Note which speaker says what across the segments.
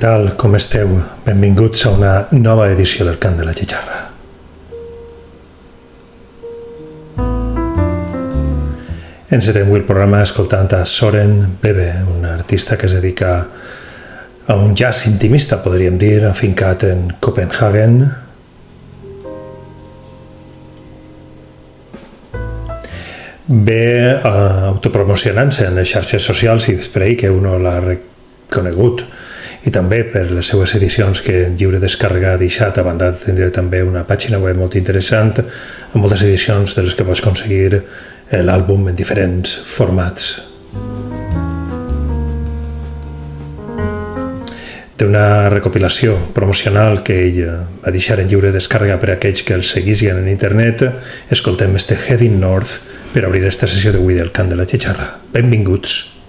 Speaker 1: tal, com esteu? Benvinguts a una nova edició del Cant de la Xixarra. Encetem avui el programa escoltant a Soren Bebe, un artista que es dedica a un jazz intimista, podríem dir, afincat en Copenhagen. Ve uh, autopromocionant-se en les xarxes socials i per ahir que uno l'ha reconegut i també per les seues edicions que en lliure descàrrega ha deixat a banda de tindre també una pàgina web molt interessant amb moltes edicions de les que pots aconseguir l'àlbum en diferents formats. d'una recopilació promocional que ell va deixar en lliure descàrrega per a aquells que el seguissin en internet, escoltem este Heading North per obrir esta sessió d'avui del Cant de la Xixarra. Benvinguts.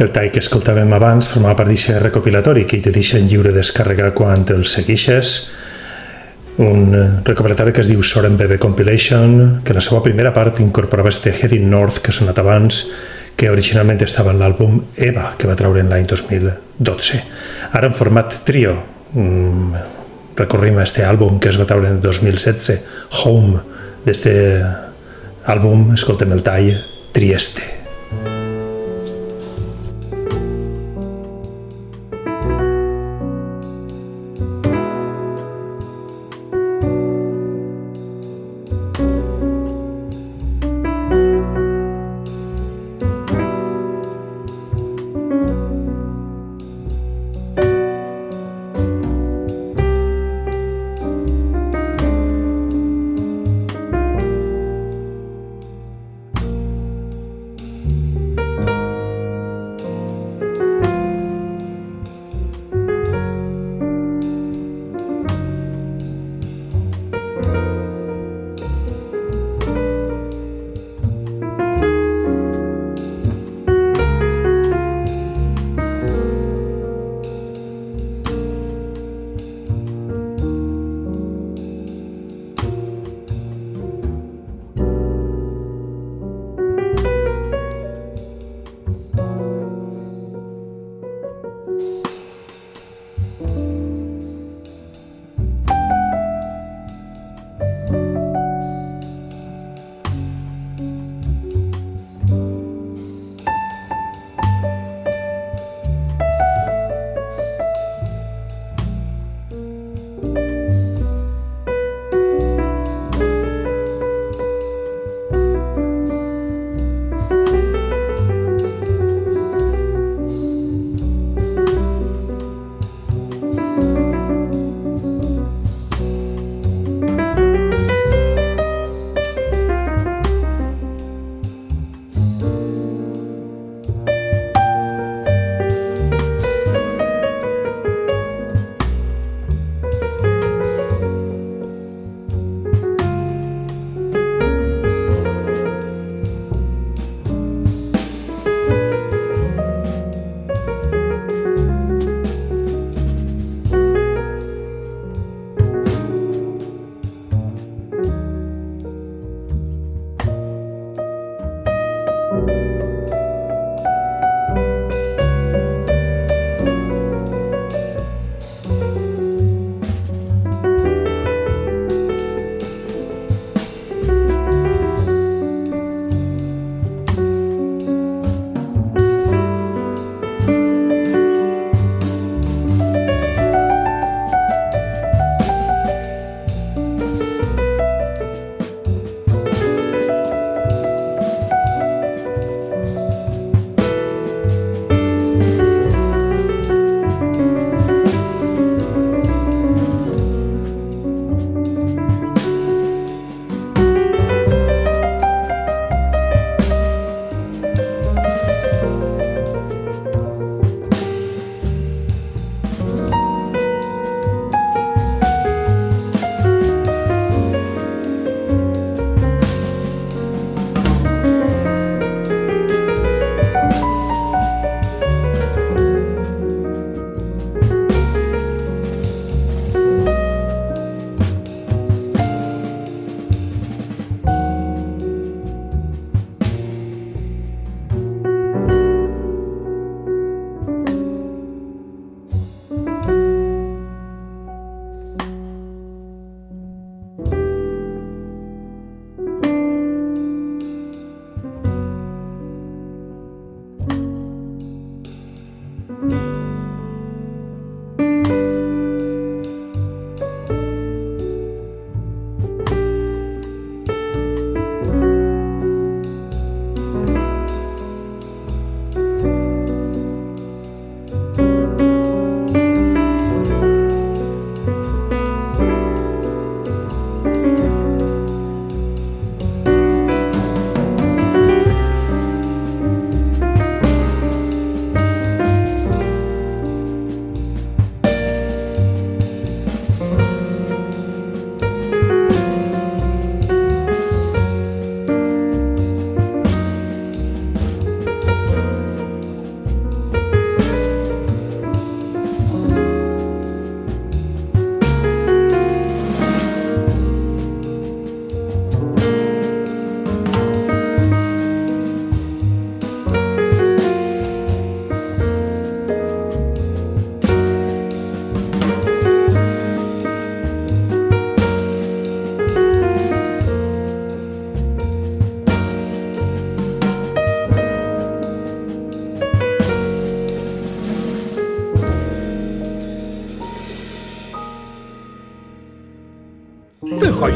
Speaker 1: El tall que escoltàvem abans formava part d'aquest recopilatori que te deixa en lliure descàrrega quan el segueixes. un eh, recopilatori que es diu Soren Bebe Compilation, que la seva primera part incorporava este Heading North que ha sonat abans, que originalment estava en l'àlbum Eva, que va treure en l'any 2012. Ara en format trio, mm, recorrim a este àlbum que es va treure en 2016, Home, d'este àlbum, escoltem el tall, Trieste.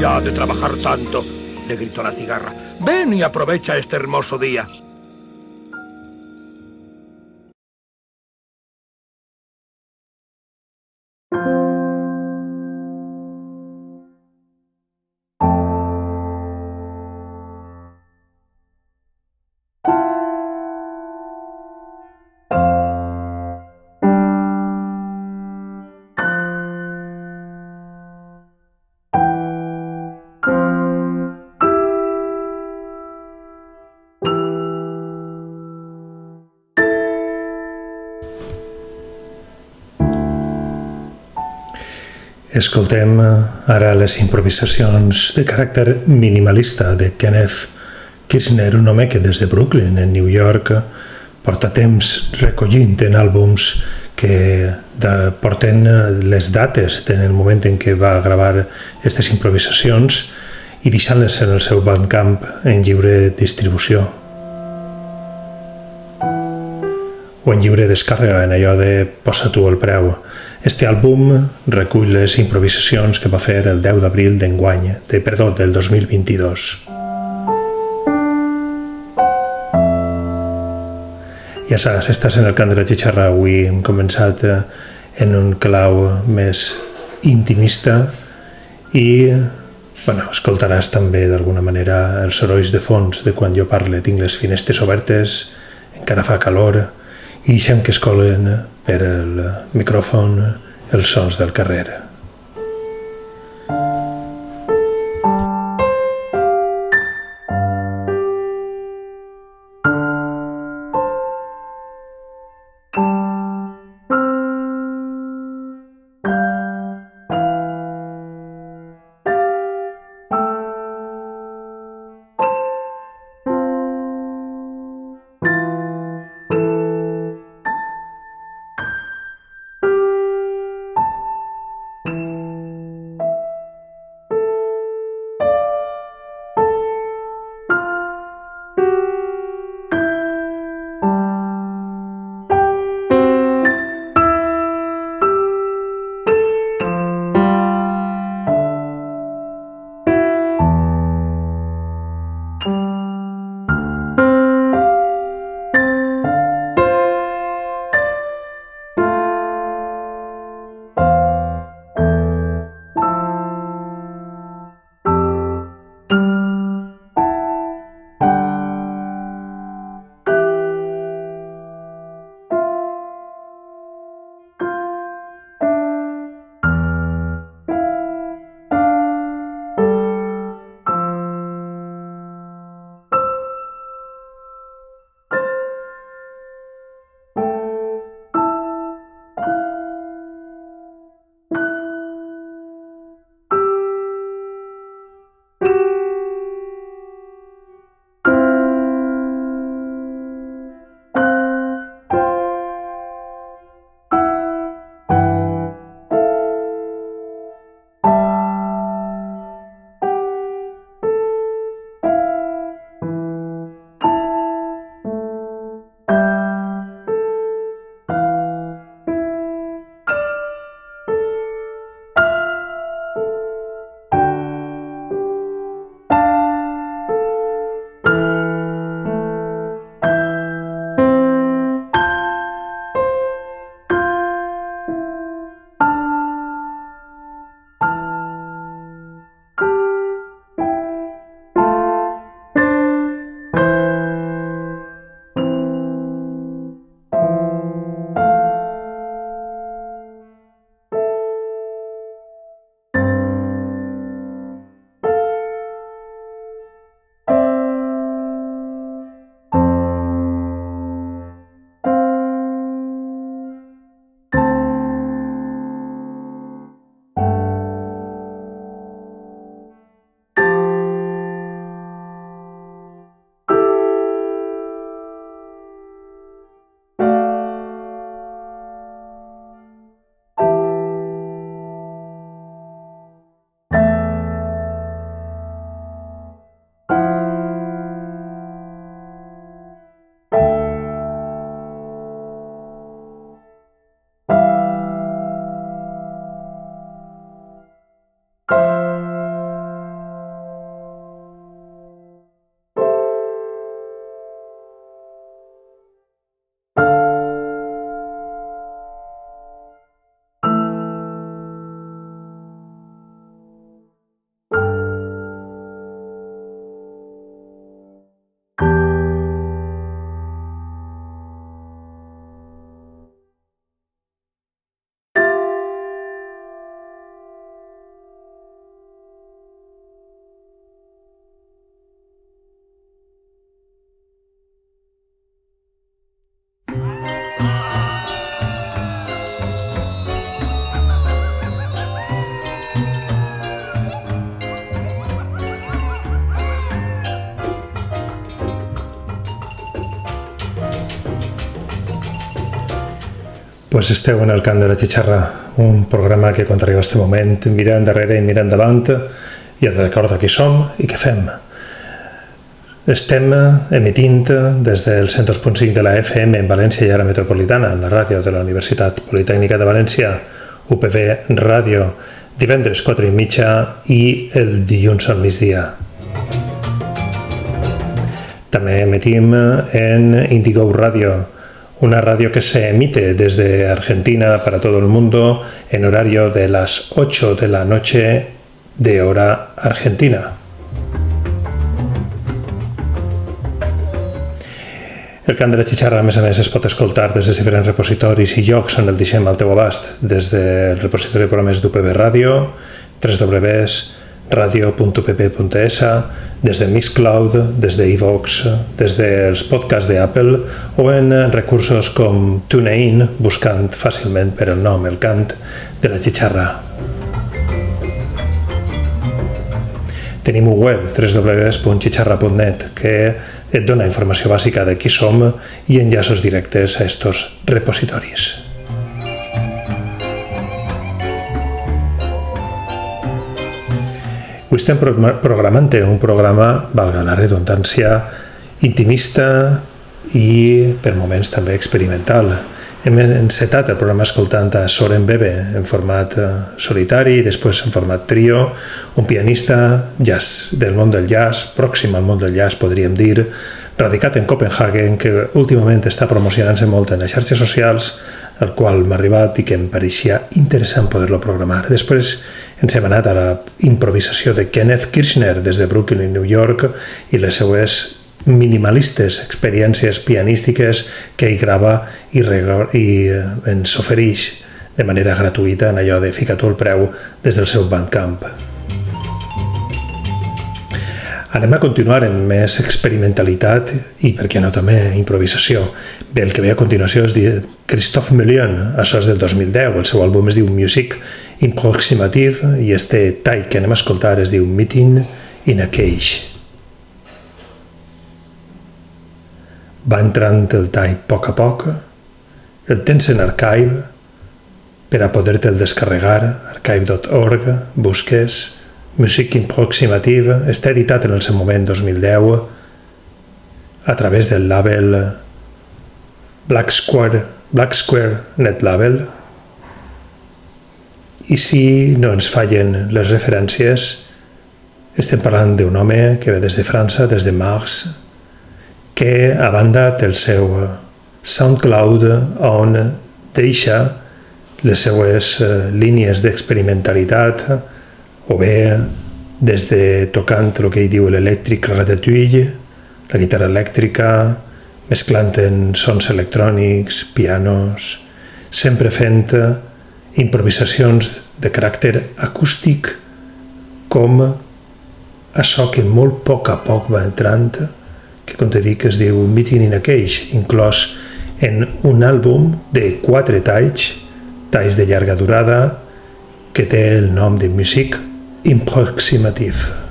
Speaker 2: De trabajar tanto, le gritó la cigarra. Ven y aprovecha este hermoso día.
Speaker 1: Escoltem eh, ara les improvisacions de caràcter minimalista de Kenneth Kirchner, un home que des de Brooklyn, en New York, porta temps recollint en àlbums que porten les dates en el moment en què va gravar aquestes improvisacions i deixant-les en el seu bandcamp en lliure distribució. O en lliure descàrrega, en allò de posa tu el preu. Este àlbum recull les improvisacions que va fer el 10 d'abril d'enguany, de, perdó, del 2022. Ja saps, estàs en el cant de la xixarra, avui hem començat eh, en un clau més intimista i bueno, escoltaràs també d'alguna manera els sorolls de fons de quan jo parle. Tinc les finestres obertes, encara fa calor i deixem que escolen per el micròfon els sons del carrer. Pues esteu en el camp de la xixarra, un programa que quan arriba este moment mira endarrere i mira endavant i et recorda qui som i què fem. Estem emitint des del 102.5 de la FM en València i ara metropolitana, en la ràdio de la Universitat Politècnica de València, UPV Ràdio, divendres 4 i mitja i el dilluns al migdia. També emetim en Indigo Radio, una radio que se emite desde Argentina para todo el mundo en horario de las 8 de la noche de hora argentina. El cant de la xixarra, a més a més, es pot escoltar des de diferents repositoris i llocs on el deixem al teu abast, des del repositori de programes d'UPB Ràdio, radio.pp.es, des de Mixcloud, des de iVox, des dels podcasts d'Apple o en recursos com TuneIn, buscant fàcilment per el nom, el cant de la xixarra. Tenim un web, www.xixarra.net, que et dona informació bàsica de qui som i enllaços directes a estos repositoris. Avui estem programant un programa, valga la redundància, intimista i per moments també experimental. Hem encetat el programa escoltant a Soren Bebe en format eh, solitari, després en format trio, un pianista jazz, del món del jazz, pròxim al món del jazz podríem dir, radicat en Copenhagen, que últimament està promocionant-se molt en les xarxes socials, el qual m'ha arribat i que em pareixia interessant poder-lo programar. Després ens hem anat a la improvisació de Kenneth Kirchner des de Brooklyn, New York, i les seues minimalistes experiències pianístiques que ell grava i, i eh, ens ofereix de manera gratuïta en allò de ficar tu el preu des del seu Bandcamp. Anem a continuar amb més experimentalitat i, per què no, també improvisació. Bé, el que ve a continuació és dir Christophe Million, això és del 2010, el seu àlbum es diu Music Improximative i este tall que anem a escoltar es diu Meeting in a Cage. Va entrant el tall a poc a poc, el tens en Archive, per a poder-te'l descarregar, archive.org, busques Music Improximative està editat en el seu moment 2010 a través del label Black Square, Black Square Net Label i si no ens fallen les referències estem parlant d'un home que ve des de França, des de Mars que a banda té el seu SoundCloud on deixa les seues eh, línies d'experimentalitat o bé des de tocant el que ell diu l'elèctric ratatouille, la guitarra elèctrica, mesclant en sons electrònics, pianos, sempre fent improvisacions de caràcter acústic com això que molt a poc a poc va entrant, que com te dic es diu Meeting in a Cage, inclòs en un àlbum de quatre talls, talls de llarga durada, que té el nom de Music improximativ.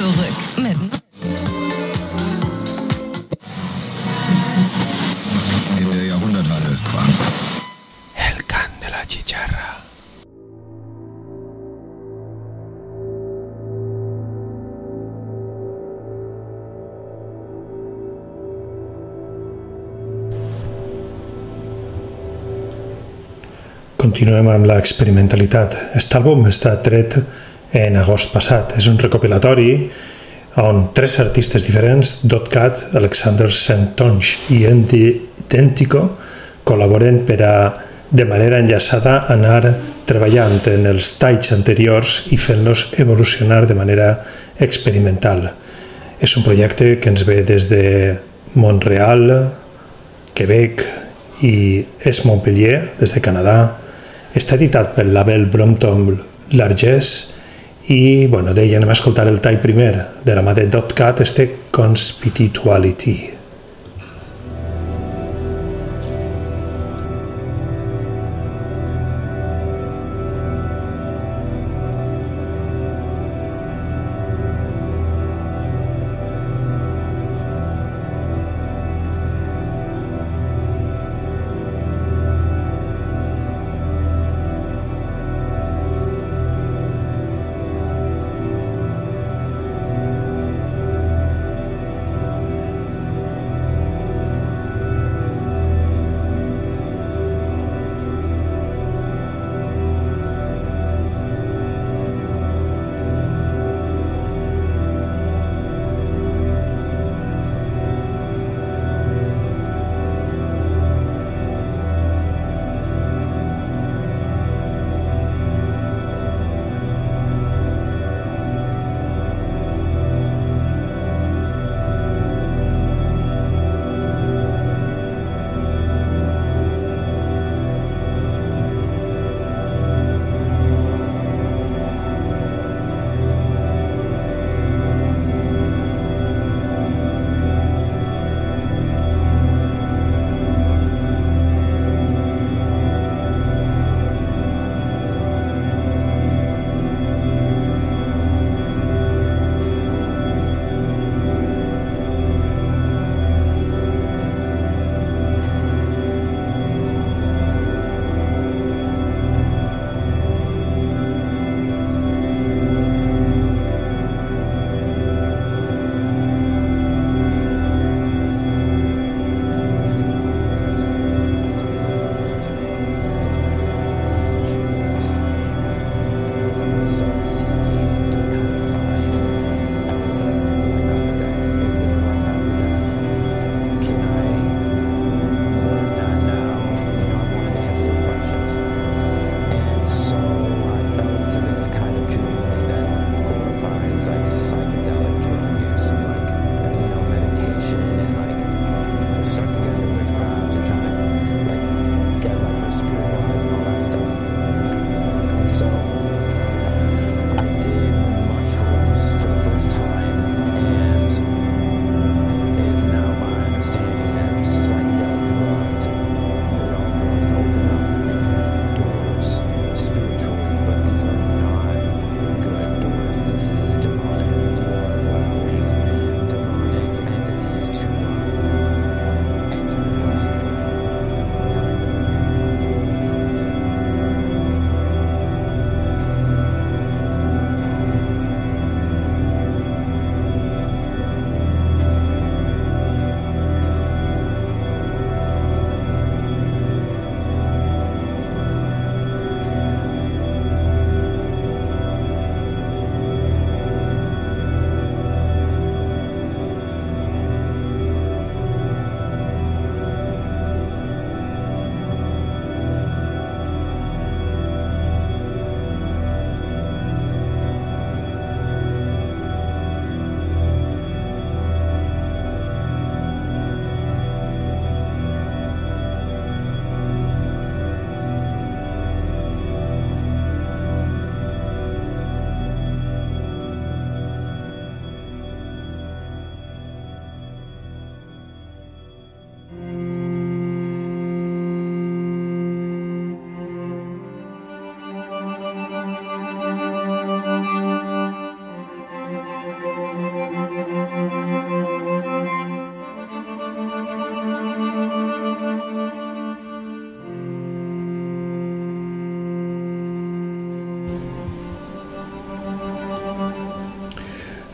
Speaker 3: Zurück mit
Speaker 4: Der Jahrhunderthalle quasi.
Speaker 5: El can de la chicharra.
Speaker 1: Continuem amb l'experimentalitat. Aquest àlbum està tret en agost passat. És un recopilatori on tres artistes diferents, Dotcat, Alexander Santonge i Andy Identico, col·laboren per a, de manera enllaçada, anar treballant en els talls anteriors i fent-los evolucionar de manera experimental. És un projecte que ens ve des de Montreal, Quebec i és Montpellier, des de Canadà. Està editat pel label Brompton Largesse i bueno, deia, anem a escoltar el tall primer de la Dotcat, este Conspirituality.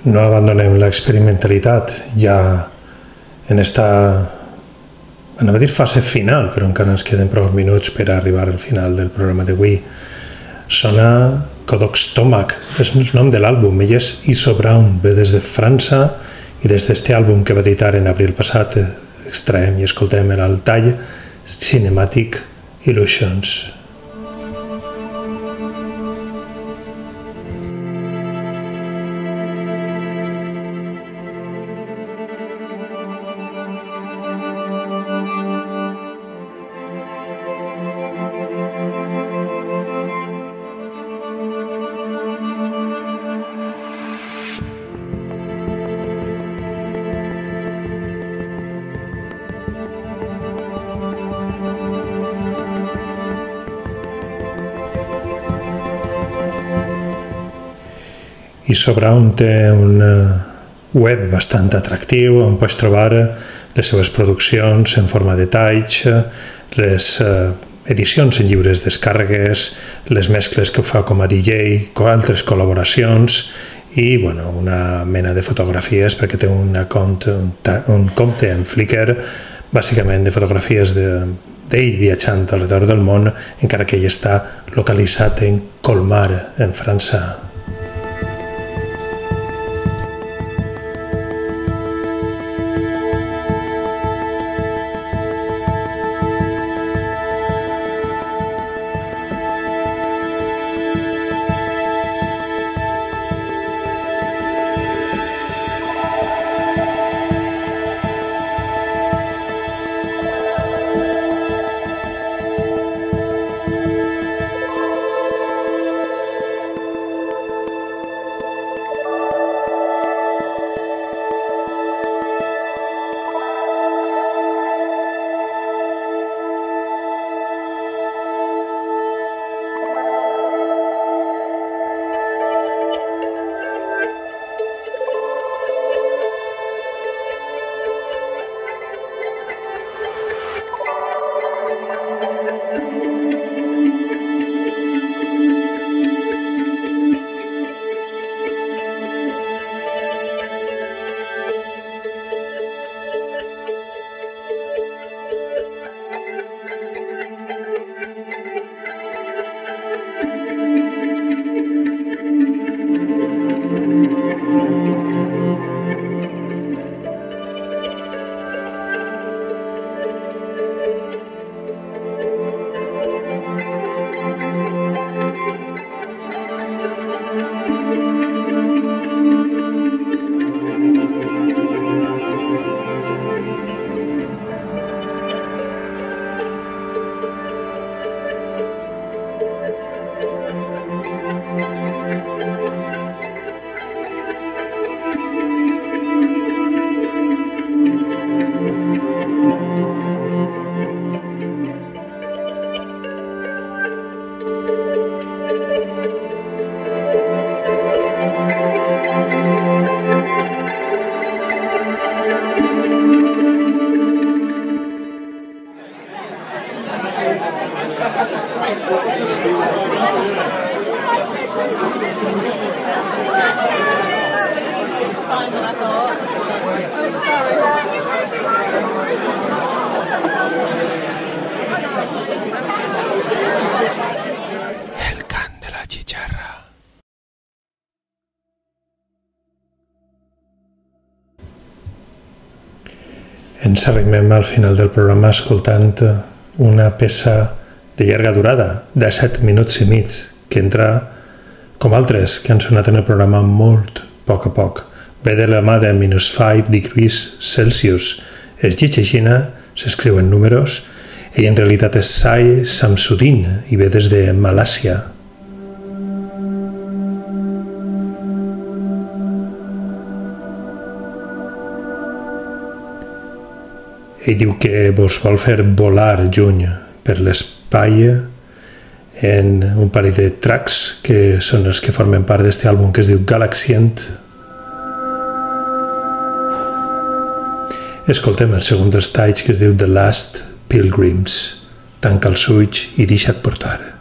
Speaker 1: No abandonem l'experimentalitat ja en esta anava a dir fase final, però encara ens queden prou minuts per arribar al final del programa d'avui. Sona Codoc Stomach, és el nom de l'àlbum, ell és Iso Brown, ve des de França i des d'este àlbum que va editar en abril passat extraem i escoltem el tall Cinematic Illusions. On té un eh, web bastant atractiu on pots trobar les seves produccions en forma de talls, les eh, edicions en llibres descàrregues, les mescles que fa com a DJ, altres col·laboracions i bueno, una mena de fotografies perquè té una compte, un, un compte en Flickr bàsicament de fotografies de, d'ell viatjant alrededor del món, encara que ell està localitzat en Colmar, en França. Ens arribem al final del programa escoltant una peça de llarga durada, de 7 minuts i mig, que entra, com altres que han sonat en el programa, molt poc a poc. Ve de la mà de minus 5 degrees Celsius. Es llegeixina, s'escriu en números, i en realitat és Sai Samsudin i ve des de Malàsia, Ell diu que vos vol fer volar juny per l'espai en un parell de tracks que són els que formen part d'aquest àlbum que es diu Galaxient. Escoltem el segon dels talls que es diu The Last Pilgrims. Tanca els ulls i deixa't portar.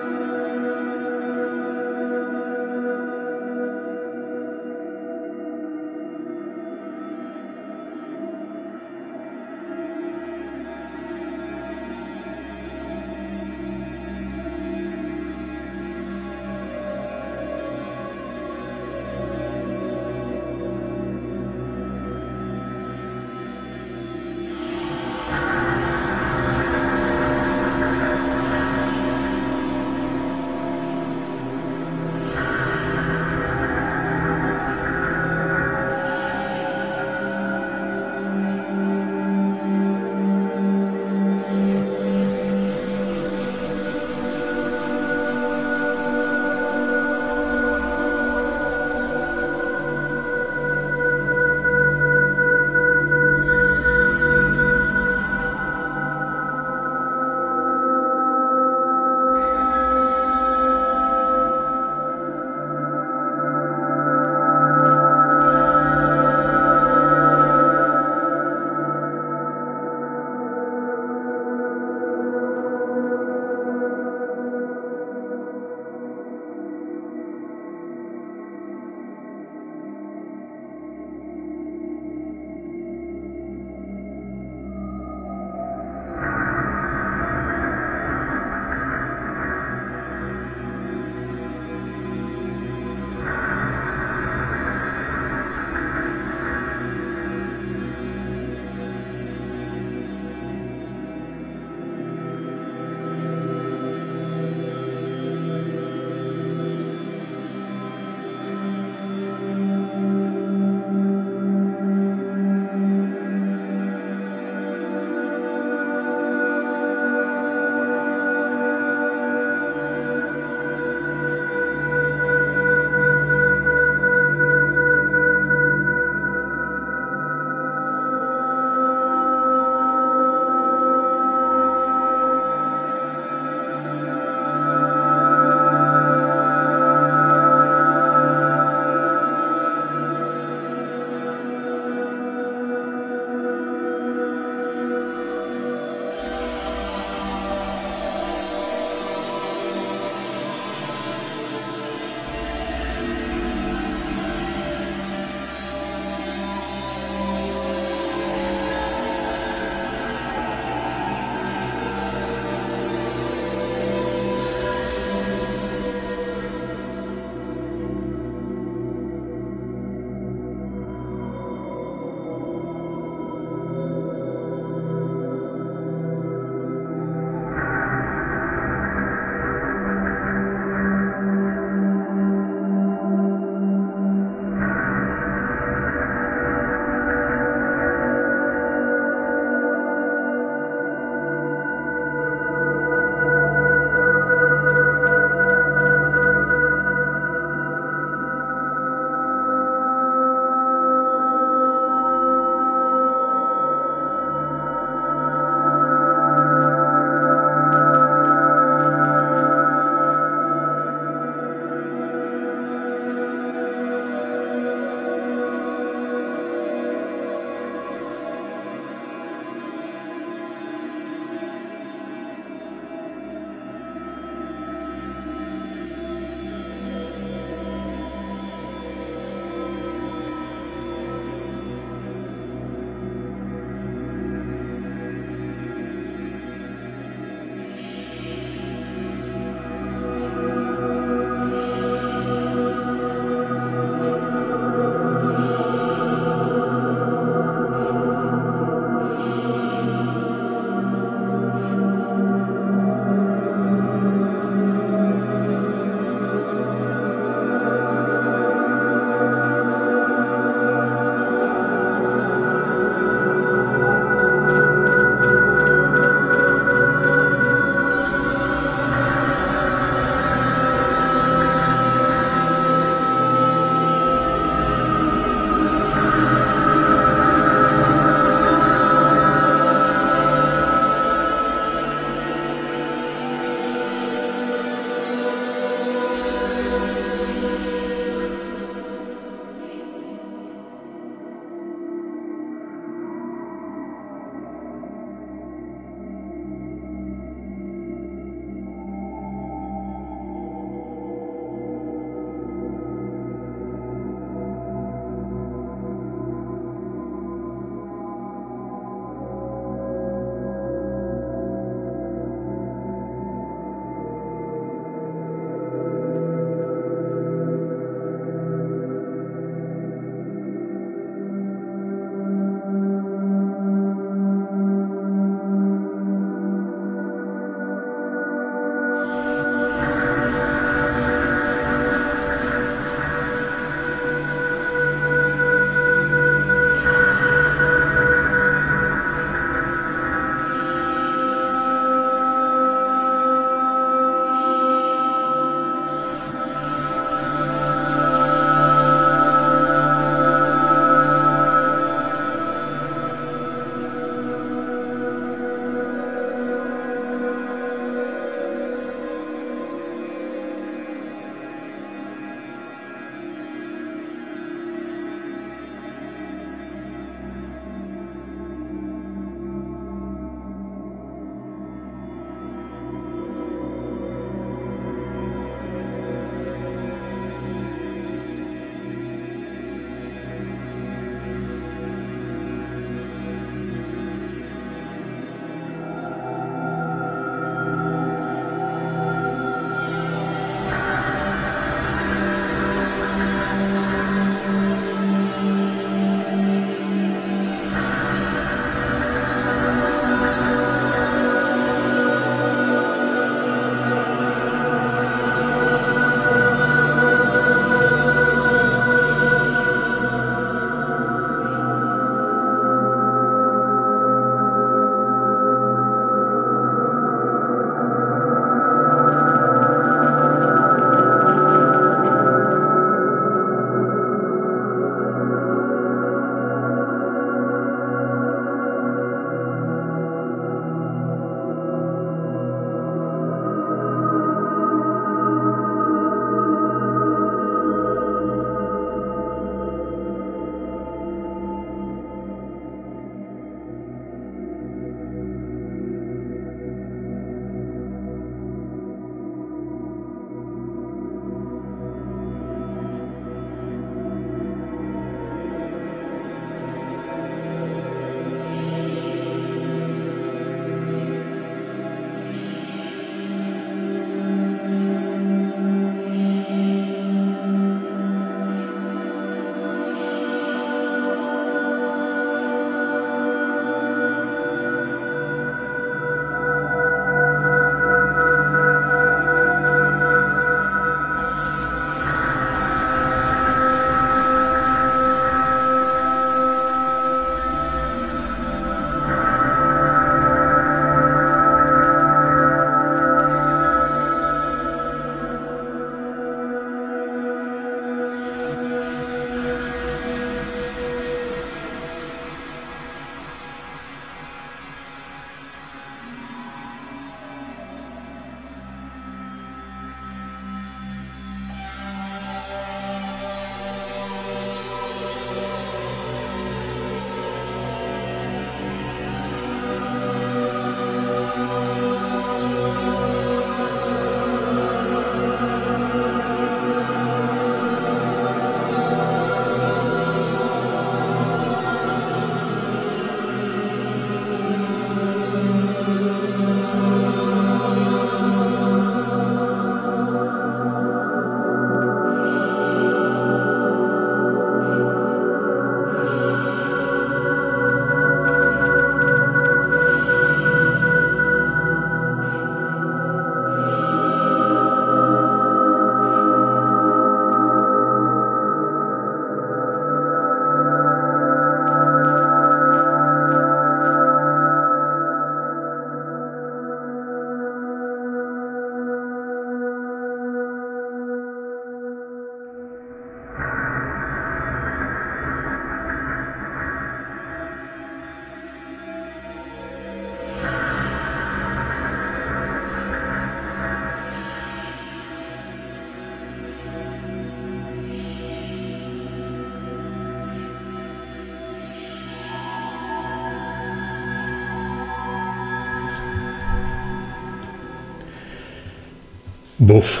Speaker 1: Buf,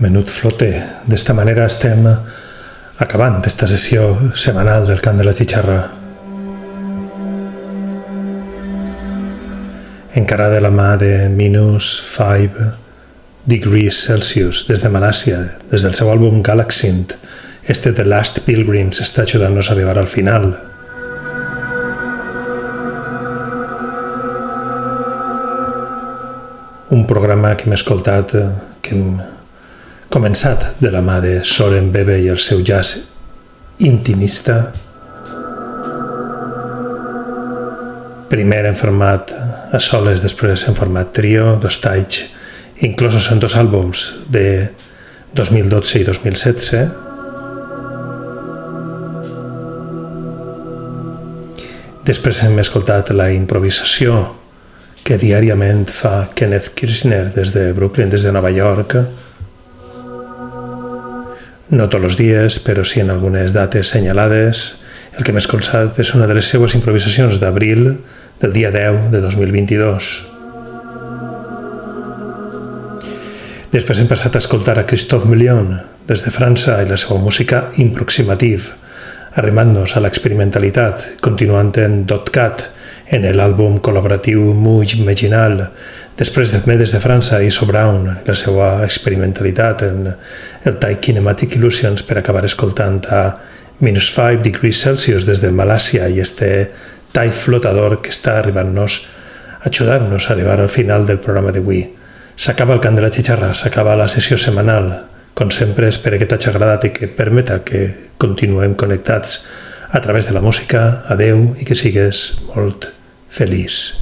Speaker 1: menut flote. D'esta manera estem acabant esta sessió setmanal del Cant de la Xixarra. Encara de la mà de Minus 5 Degrees Celsius des de Malàcia, des del seu àlbum Galaxint, este The Last Pilgrims està ajudant-nos a arribar al final. Un programa que hem escoltat, que hem començat de la mà de Soren Bebe i el seu jazz intimista. Primer en format a soles, després en format trio, dos talls, inclosos en dos àlbums de 2012 i 2016. Després hem escoltat la improvisació que diàriament fa Kenneth Kirchner des de Brooklyn, des de Nova York, no tots els dies, però sí en algunes dates senyalades. El que hem escoltat és una de les seues improvisacions d'abril del dia 10 de 2022. Després hem passat a escoltar a Christophe Million des de França i la seva música Improximativ, arrimant-nos a l'experimentalitat, continuant en Dotcat, en l'àlbum col·laboratiu Muj Imaginal, Després de Medes de França i So Brown, la seva experimentalitat en el tall Kinematic Illusions per acabar escoltant a minus 5 degrees Celsius des de Malàcia i este tall flotador que està arribant-nos ajudant-nos a arribar al final del programa d'avui. S'acaba el cant de la xixarra, s'acaba la sessió setmanal. Com sempre, espero que t'hagi agradat i que permeta que continuem connectats a través de la música. Adeu i que sigues molt feliç.